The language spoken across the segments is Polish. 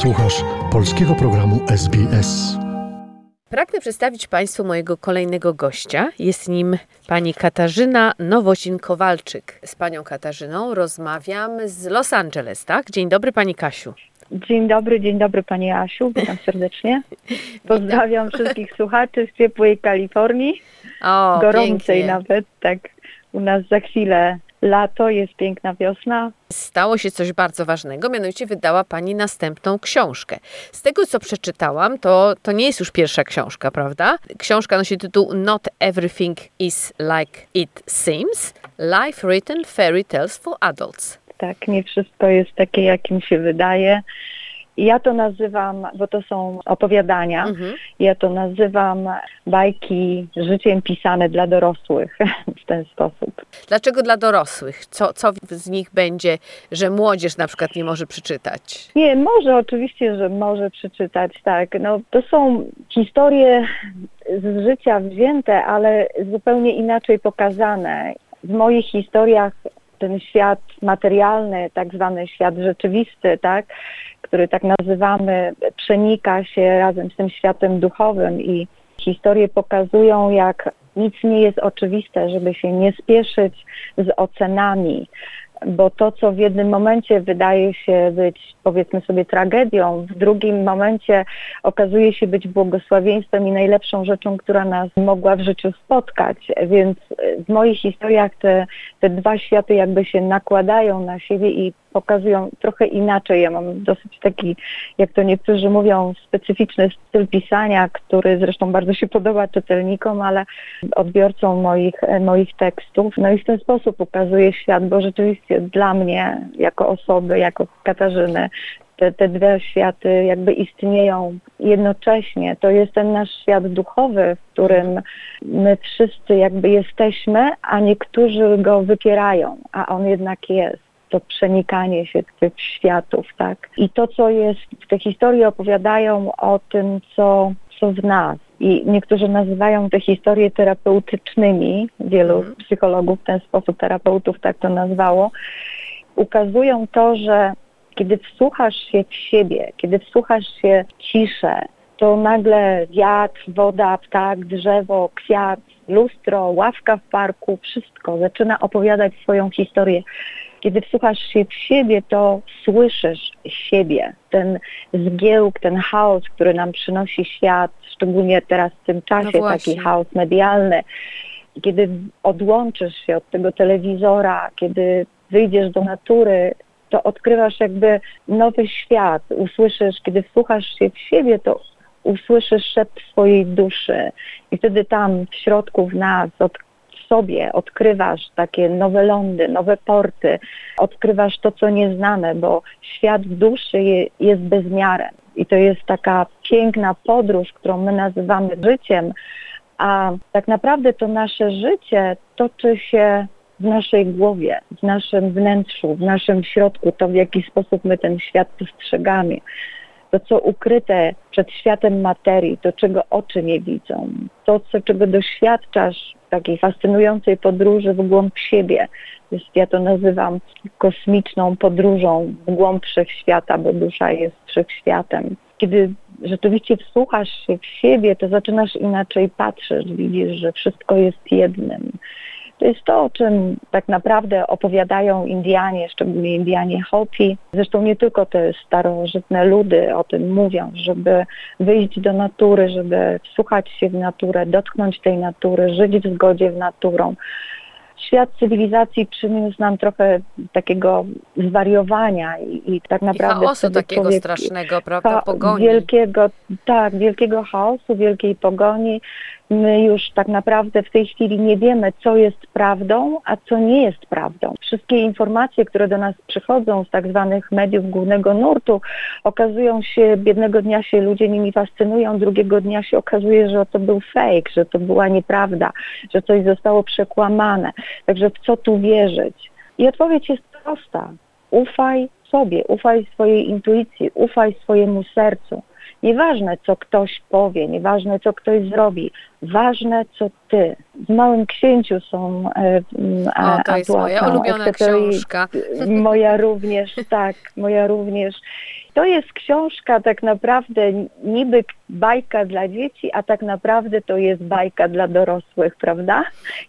Słuchasz polskiego programu SBS. Pragnę przedstawić Państwu mojego kolejnego gościa. Jest nim pani Katarzyna Nowosin-Kowalczyk. Z panią Katarzyną rozmawiam z Los Angeles, tak? Dzień dobry pani Kasiu. Dzień dobry, dzień dobry Pani Asiu, witam serdecznie. Pozdrawiam wszystkich słuchaczy z ciepłej Kalifornii, O, gorącej pięknie. nawet, tak. U nas za chwilę lato, jest piękna wiosna. Stało się coś bardzo ważnego, mianowicie wydała pani następną książkę. Z tego, co przeczytałam, to, to nie jest już pierwsza książka, prawda? Książka nosi tytuł Not Everything is Like It Seems. Life Written Fairy Tales for Adults. Tak, nie wszystko jest takie, jakim się wydaje. Ja to nazywam, bo to są opowiadania, Mhm. ja to nazywam bajki życiem pisane dla dorosłych w ten sposób. Dlaczego dla dorosłych? Co, co z nich będzie, że młodzież na przykład nie może przeczytać? Nie, może oczywiście, że może przeczytać, tak. No, to są historie z życia wzięte, ale zupełnie inaczej pokazane. W moich historiach ten świat materialny, tak zwany świat rzeczywisty, tak, który tak nazywamy, przenika się razem z tym światem duchowym i historie pokazują, jak nic nie jest oczywiste, żeby się nie spieszyć z ocenami, bo to, co w jednym momencie wydaje się być, powiedzmy sobie, tragedią, w drugim momencie okazuje się być błogosławieństwem i najlepszą rzeczą, która nas mogła w życiu spotkać. Więc w moich historiach te, te dwa światy jakby się nakładają na siebie i pokazują trochę inaczej. Ja mam dosyć taki, jak to niektórzy mówią, specyficzny styl pisania, który zresztą bardzo się podoba czytelnikom, ale odbiorcom moich, moich tekstów. No i w ten sposób ukazuje świat, bo rzeczywiście dla mnie, jako osoby, jako Katarzyny, te, te dwa światy jakby istnieją jednocześnie. To jest ten nasz świat duchowy, w którym my wszyscy jakby jesteśmy, a niektórzy go wypierają, a on jednak jest to przenikanie się tych światów, tak. I to, co jest, te historie opowiadają o tym, co, co w nas. I niektórzy nazywają te historie terapeutycznymi, wielu Mhm. psychologów w ten sposób, terapeutów tak to nazwało, ukazują to, że kiedy wsłuchasz się w siebie, kiedy wsłuchasz się w ciszę, to nagle wiatr, woda, ptak, drzewo, kwiat, lustro, ławka w parku, wszystko zaczyna opowiadać swoją historię. Kiedy wsłuchasz się w siebie, to słyszysz siebie, ten zgiełk, ten chaos, który nam przynosi świat, szczególnie teraz w tym czasie, No taki chaos medialny. Kiedy odłączysz się od tego telewizora, kiedy wyjdziesz do natury, to odkrywasz jakby nowy świat. Usłyszysz, kiedy wsłuchasz się w siebie, to usłyszysz szept swojej duszy i wtedy tam w środku w nas, od, w sobie odkrywasz takie nowe lądy, nowe porty, odkrywasz to, co nieznane, bo świat duszy je, jest bezmiarem i to jest taka piękna podróż, którą my nazywamy życiem, a tak naprawdę to nasze życie toczy się w naszej głowie, w naszym wnętrzu, w naszym środku, to w jaki sposób my ten świat postrzegamy. To, co ukryte przed światem materii, to, czego oczy nie widzą, to, co, czego doświadczasz w takiej fascynującej podróży w głąb siebie. Jest, ja to nazywam kosmiczną podróżą w głąb wszechświata, bo dusza jest wszechświatem. Kiedy rzeczywiście wsłuchasz się w siebie, to zaczynasz inaczej patrzeć, widzisz, że wszystko jest jednym. To jest to, o czym tak naprawdę opowiadają Indianie, szczególnie Indianie Hopi. Zresztą nie tylko te starożytne ludy o tym mówią, żeby wyjść do natury, żeby wsłuchać się w naturę, dotknąć tej natury, żyć w zgodzie z naturą. Świat cywilizacji przyniósł nam trochę takiego zwariowania i, i tak I naprawdę... chaosu wtedy takiego człowiek- strasznego, prawda? Pogoni. Wielkiego, tak, wielkiego chaosu, wielkiej pogoni. My już tak naprawdę w tej chwili nie wiemy, co jest prawdą, a co nie jest prawdą. Wszystkie informacje, które do nas przychodzą z tak zwanych mediów głównego nurtu, okazują się, jednego dnia się ludzie nimi fascynują, drugiego dnia się okazuje, że to był fake, że to była nieprawda, że coś zostało przekłamane. Także w co tu wierzyć? I odpowiedź jest prosta. Ufaj sobie, ufaj swojej intuicji, ufaj swojemu sercu. Nieważne, co ktoś powie, nieważne, co ktoś zrobi, ważne, co ty. W Małym Księciu są... E, m, O, to jest moja ulubiona książka. Moja również, tak, moja również. To jest książka tak naprawdę niby bajka dla dzieci, a tak naprawdę to jest bajka dla dorosłych, prawda?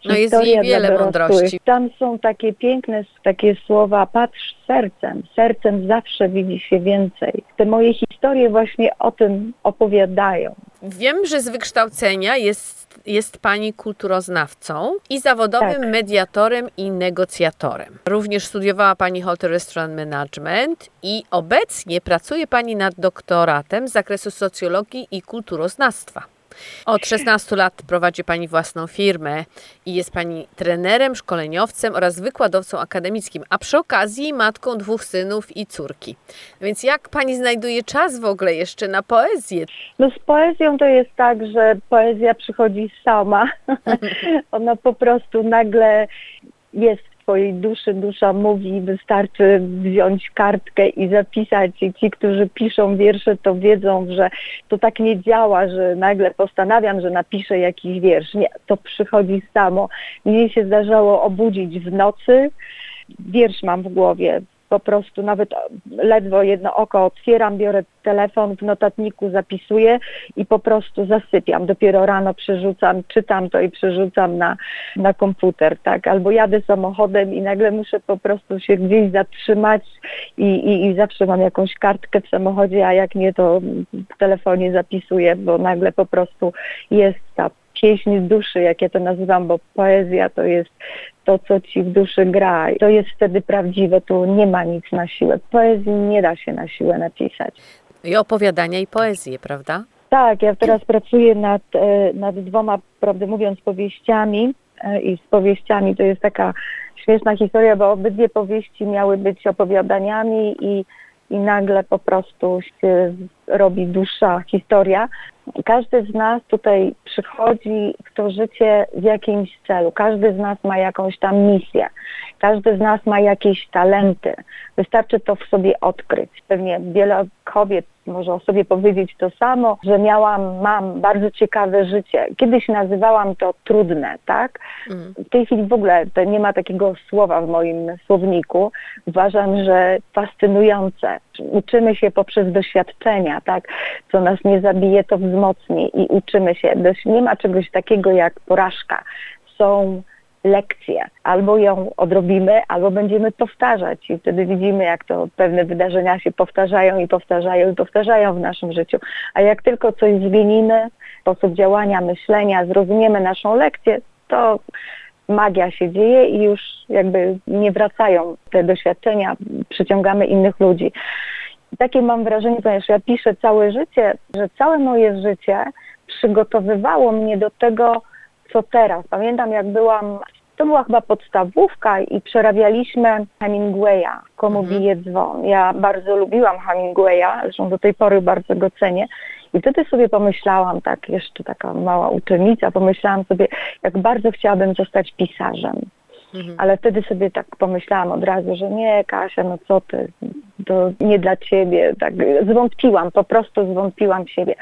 No jest jej wiele mądrości. Tam są takie piękne takie słowa, patrz sercem, sercem zawsze widzi się więcej. Te moje historie właśnie o tym opowiadają. Wiem, że z wykształcenia jest jest Pani kulturoznawcą i zawodowym tak. mediatorem i negocjatorem. Również studiowała Pani Hotel Restaurant Management i obecnie pracuje Pani nad doktoratem z zakresu socjologii i kulturoznawstwa. Od 16 lat prowadzi Pani własną firmę i jest Pani trenerem, szkoleniowcem oraz wykładowcą akademickim, a przy okazji matką dwóch synów i córki. Więc jak Pani znajduje czas w ogóle jeszcze na poezję? No z poezją to jest tak, że poezja przychodzi sama. Ona po prostu nagle jest swojej duszy dusza mówi, wystarczy wziąć kartkę i zapisać. I ci, którzy piszą wiersze, to wiedzą, że to tak nie działa, że nagle postanawiam, że napiszę jakiś wiersz. Nie, to przychodzi samo. Mnie się zdarzało obudzić w nocy, wiersz mam w głowie, po prostu nawet ledwo jedno oko otwieram, biorę telefon, w notatniku zapisuję i po prostu zasypiam. Dopiero rano przerzucam, czytam to i przerzucam na, na komputer, tak? Albo jadę samochodem i nagle muszę po prostu się gdzieś zatrzymać i, i, i zawsze mam jakąś kartkę w samochodzie, a jak nie, to w telefonie zapisuję, bo nagle po prostu jest ta pieśń duszy, jak ja to nazywam, bo poezja to jest to, co ci w duszy gra. To jest wtedy prawdziwe, tu nie ma nic na siłę. Poezji nie da się na siłę napisać. I opowiadania i poezję, prawda? Tak, ja teraz pracuję nad, e, nad dwoma, prawdę mówiąc, powieściami e, i z powieściami to jest taka śmieszna historia, bo obydwie powieści miały być opowiadaniami i, i nagle po prostu się robi dłuższa historia. Każdy z nas tutaj przychodzi w to życie w jakimś celu. Każdy z nas ma jakąś tam misję. Każdy z nas ma jakieś talenty. Wystarczy to w sobie odkryć. Pewnie wiele kobiet może o sobie powiedzieć to samo, że miałam, mam bardzo ciekawe życie. Kiedyś nazywałam to trudne, tak? Mm. W tej chwili w ogóle to nie ma takiego słowa w moim słowniku. Uważam, że fascynujące. Uczymy się poprzez doświadczenia, tak? Co nas nie zabije, to wzmocni i uczymy się. Nie ma czegoś takiego jak porażka. Są lekcję. Albo ją odrobimy, albo będziemy powtarzać i wtedy widzimy, jak to pewne wydarzenia się powtarzają i powtarzają i powtarzają w naszym życiu. A jak tylko coś zmienimy, sposób działania, myślenia, zrozumiemy naszą lekcję, to magia się dzieje i już jakby nie wracają te doświadczenia, przyciągamy innych ludzi. Takie mam wrażenie, ponieważ ja piszę całe życie, że całe moje życie przygotowywało mnie do tego, co teraz. Pamiętam, jak byłam, to była chyba podstawówka i przerabialiśmy Hemingwaya, Komu mhm. bije dzwon. Ja bardzo lubiłam Hemingwaya, zresztą do tej pory bardzo go cenię. I wtedy sobie pomyślałam, tak jeszcze taka mała uczennica, pomyślałam sobie, jak bardzo chciałabym zostać pisarzem. Mhm. Ale wtedy sobie tak pomyślałam od razu, że nie, Kasia, no co ty, to nie dla ciebie. Tak zwątpiłam, po prostu zwątpiłam siebie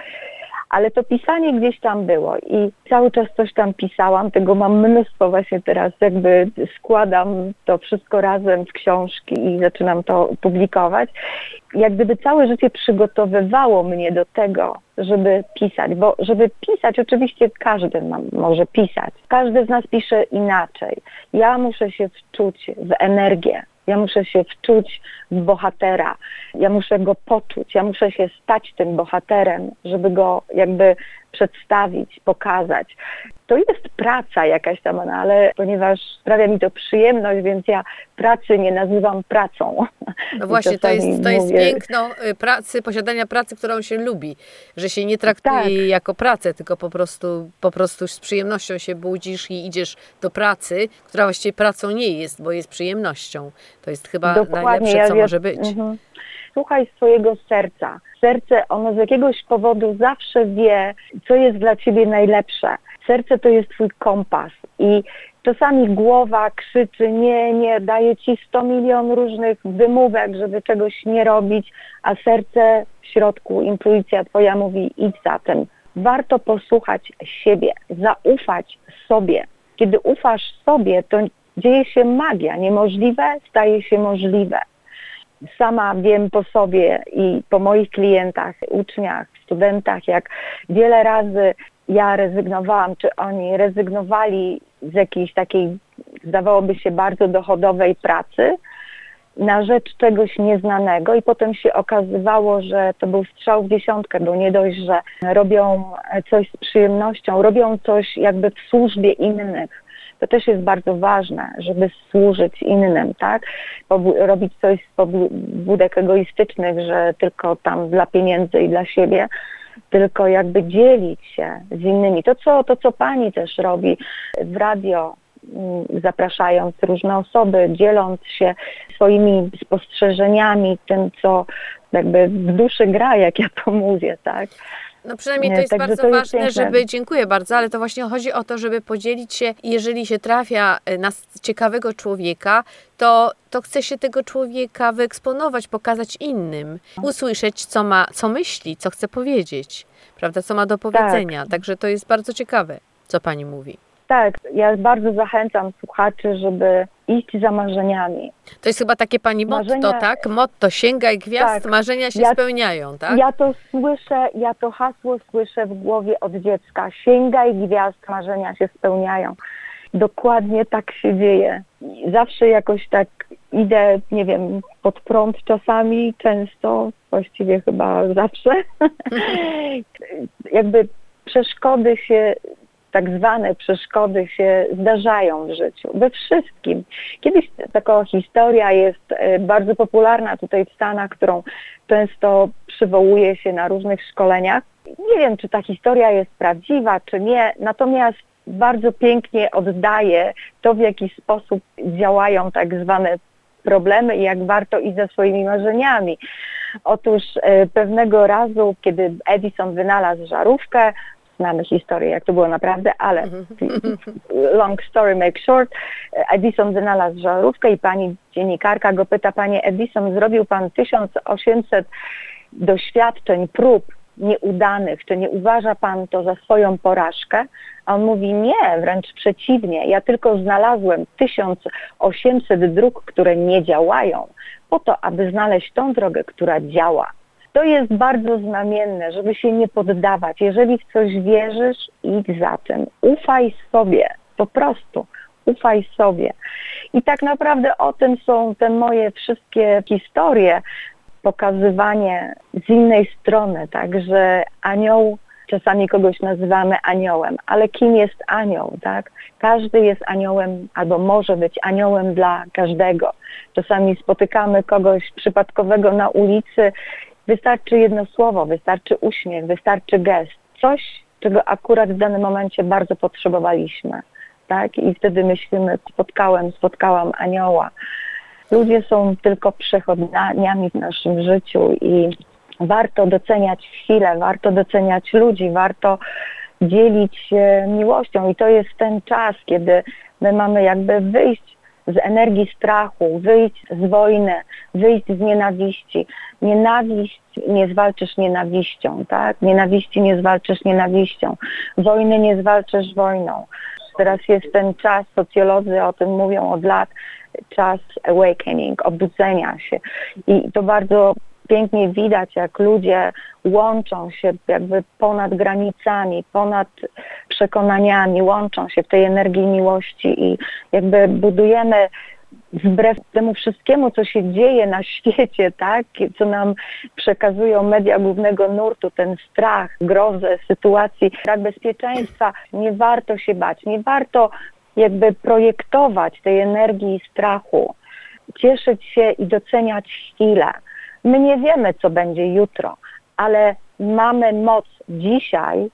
ale to pisanie gdzieś tam było i cały czas coś tam pisałam, tego mam mnóstwo właśnie teraz, jakby składam to wszystko razem w książki i zaczynam to publikować. Jak gdyby całe życie przygotowywało mnie do tego, żeby pisać, bo żeby pisać, oczywiście każdy ma, może pisać. Każdy z nas pisze inaczej. Ja muszę się wczuć w energię, ja muszę się wczuć w bohatera, ja muszę go poczuć, ja muszę się stać tym bohaterem, żeby go jakby przedstawić, pokazać. To jest praca jakaś tam, no, ale ponieważ sprawia mi to przyjemność, więc ja pracy nie nazywam pracą. No właśnie, to jest, to jest piękno y, pracy, posiadania pracy, którą się lubi, że się nie traktuje tak. jako pracę, tylko po prostu, po prostu z przyjemnością się budzisz i idziesz do pracy, która właściwie pracą nie jest, bo jest przyjemnością. To jest chyba Dokładnie, najlepsze, co ja może być. Mhm. Słuchaj swojego serca. Serce, ono z jakiegoś powodu zawsze wie, co jest dla ciebie najlepsze. Serce to jest twój kompas i czasami głowa krzyczy, nie, nie, daje ci 100 milion różnych wymówek, żeby czegoś nie robić, a serce w środku, intuicja twoja mówi idź za tym. Warto posłuchać siebie, zaufać sobie. Kiedy ufasz sobie, to dzieje się magia. Niemożliwe staje się możliwe. sama wiem po sobie i po moich klientach, uczniach, studentach, jak wiele razy ja rezygnowałam, czy oni rezygnowali z jakiejś takiej, zdawałoby się, bardzo dochodowej pracy na rzecz czegoś nieznanego i potem się okazywało, że to był strzał w dziesiątkę, bo nie dość, że robią coś z przyjemnością, robią coś jakby w służbie innych. To też jest bardzo ważne, żeby służyć innym, tak? Robić coś z pobudek egoistycznych, że tylko tam dla pieniędzy i dla siebie, tylko jakby dzielić się z innymi. To co, to, co pani też robi w radio, mm, zapraszając różne osoby, dzieląc się swoimi spostrzeżeniami, tym, co jakby w duszy gra, jak ja to mówię, tak? No przynajmniej Nie, to jest także bardzo to jest ważne, piękne. żeby, dziękuję bardzo, ale to właśnie chodzi o to, żeby podzielić się, jeżeli się trafia e, na ciekawego człowieka, to, to chce się tego człowieka wyeksponować, pokazać innym, usłyszeć, co ma, co myśli, co chce powiedzieć, prawda, co ma do powiedzenia. Także to jest bardzo ciekawe, co pani mówi. Tak, ja bardzo zachęcam słuchaczy, żeby iść za marzeniami. To jest chyba takie pani motto, Marzenia- tak? Motto, sięgaj gwiazd, Tak. marzenia się Ja- spełniają, tak? Ja to słyszę, ja to hasło słyszę w głowie od dziecka. Sięgaj gwiazd, marzenia się spełniają. Dokładnie tak się dzieje. Zawsze jakoś tak idę, nie wiem, pod prąd czasami, często, właściwie chyba zawsze. Jakby przeszkody się, tak zwane przeszkody się zdarzają w życiu, we wszystkim. Kiedyś taka historia jest e, bardzo popularna tutaj w Stanach, którą często przywołuje się na różnych szkoleniach. Nie wiem, czy ta historia jest prawdziwa, czy nie, natomiast bardzo pięknie oddaje to, w jaki sposób działają tak zwane problemy i jak warto iść za swoimi marzeniami. Otóż e, pewnego razu, kiedy Edison wynalazł żarówkę, znamy historię, jak to było naprawdę, ale long story make short, Edison wynalazł żarówkę i pani dziennikarka go pyta, panie Edison, zrobił pan 1800 doświadczeń, prób nieudanych, czy nie uważa pan to za swoją porażkę? A on mówi, nie, wręcz przeciwnie, ja tylko znalazłem 1800 dróg, które nie działają, po to, aby znaleźć tą drogę, która działa. To jest bardzo znamienne, żeby się nie poddawać. Jeżeli w coś wierzysz, idź za tym. Ufaj sobie, po prostu. Ufaj sobie. I tak naprawdę o tym są te moje wszystkie historie, pokazywanie z innej strony, tak, że anioł, czasami kogoś nazywamy aniołem, ale kim jest anioł, tak? Każdy jest aniołem albo może być aniołem dla każdego. Czasami spotykamy kogoś przypadkowego na ulicy, wystarczy jedno słowo, wystarczy uśmiech, wystarczy gest, coś, czego akurat w danym momencie bardzo potrzebowaliśmy, tak? I wtedy myślimy, spotkałem, spotkałam anioła. Ludzie są tylko przechodniami w naszym życiu i warto doceniać chwilę, warto doceniać ludzi, warto dzielić się miłością i to jest ten czas, kiedy my mamy jakby wyjść z energii strachu, wyjść z wojny, wyjść z nienawiści. Nienawiść nie zwalczysz nienawiścią, tak? Nienawiści nie zwalczysz nienawiścią. Wojny nie zwalczysz wojną. Teraz jest ten czas, socjolodzy o tym mówią od lat, czas awakening, obudzenia się. I to bardzo pięknie widać, jak ludzie łączą się jakby ponad granicami, ponad przekonaniami, łączą się w tej energii miłości i jakby budujemy wbrew temu wszystkiemu, co się dzieje na świecie, tak, co nam przekazują media głównego nurtu, ten strach, grozę sytuacji, brak bezpieczeństwa, nie warto się bać, nie warto jakby projektować tej energii strachu, cieszyć się i doceniać chwilę. My nie wiemy, co będzie jutro, ale mamy moc dzisiaj,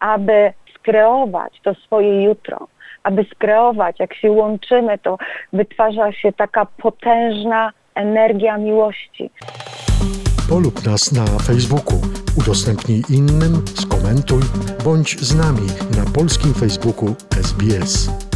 aby skreować to swoje jutro, aby skreować, jak się łączymy, to wytwarza się taka potężna energia miłości. Polub nas na Facebooku, udostępnij innym, skomentuj, bądź z nami na polskim Facebooku SBS.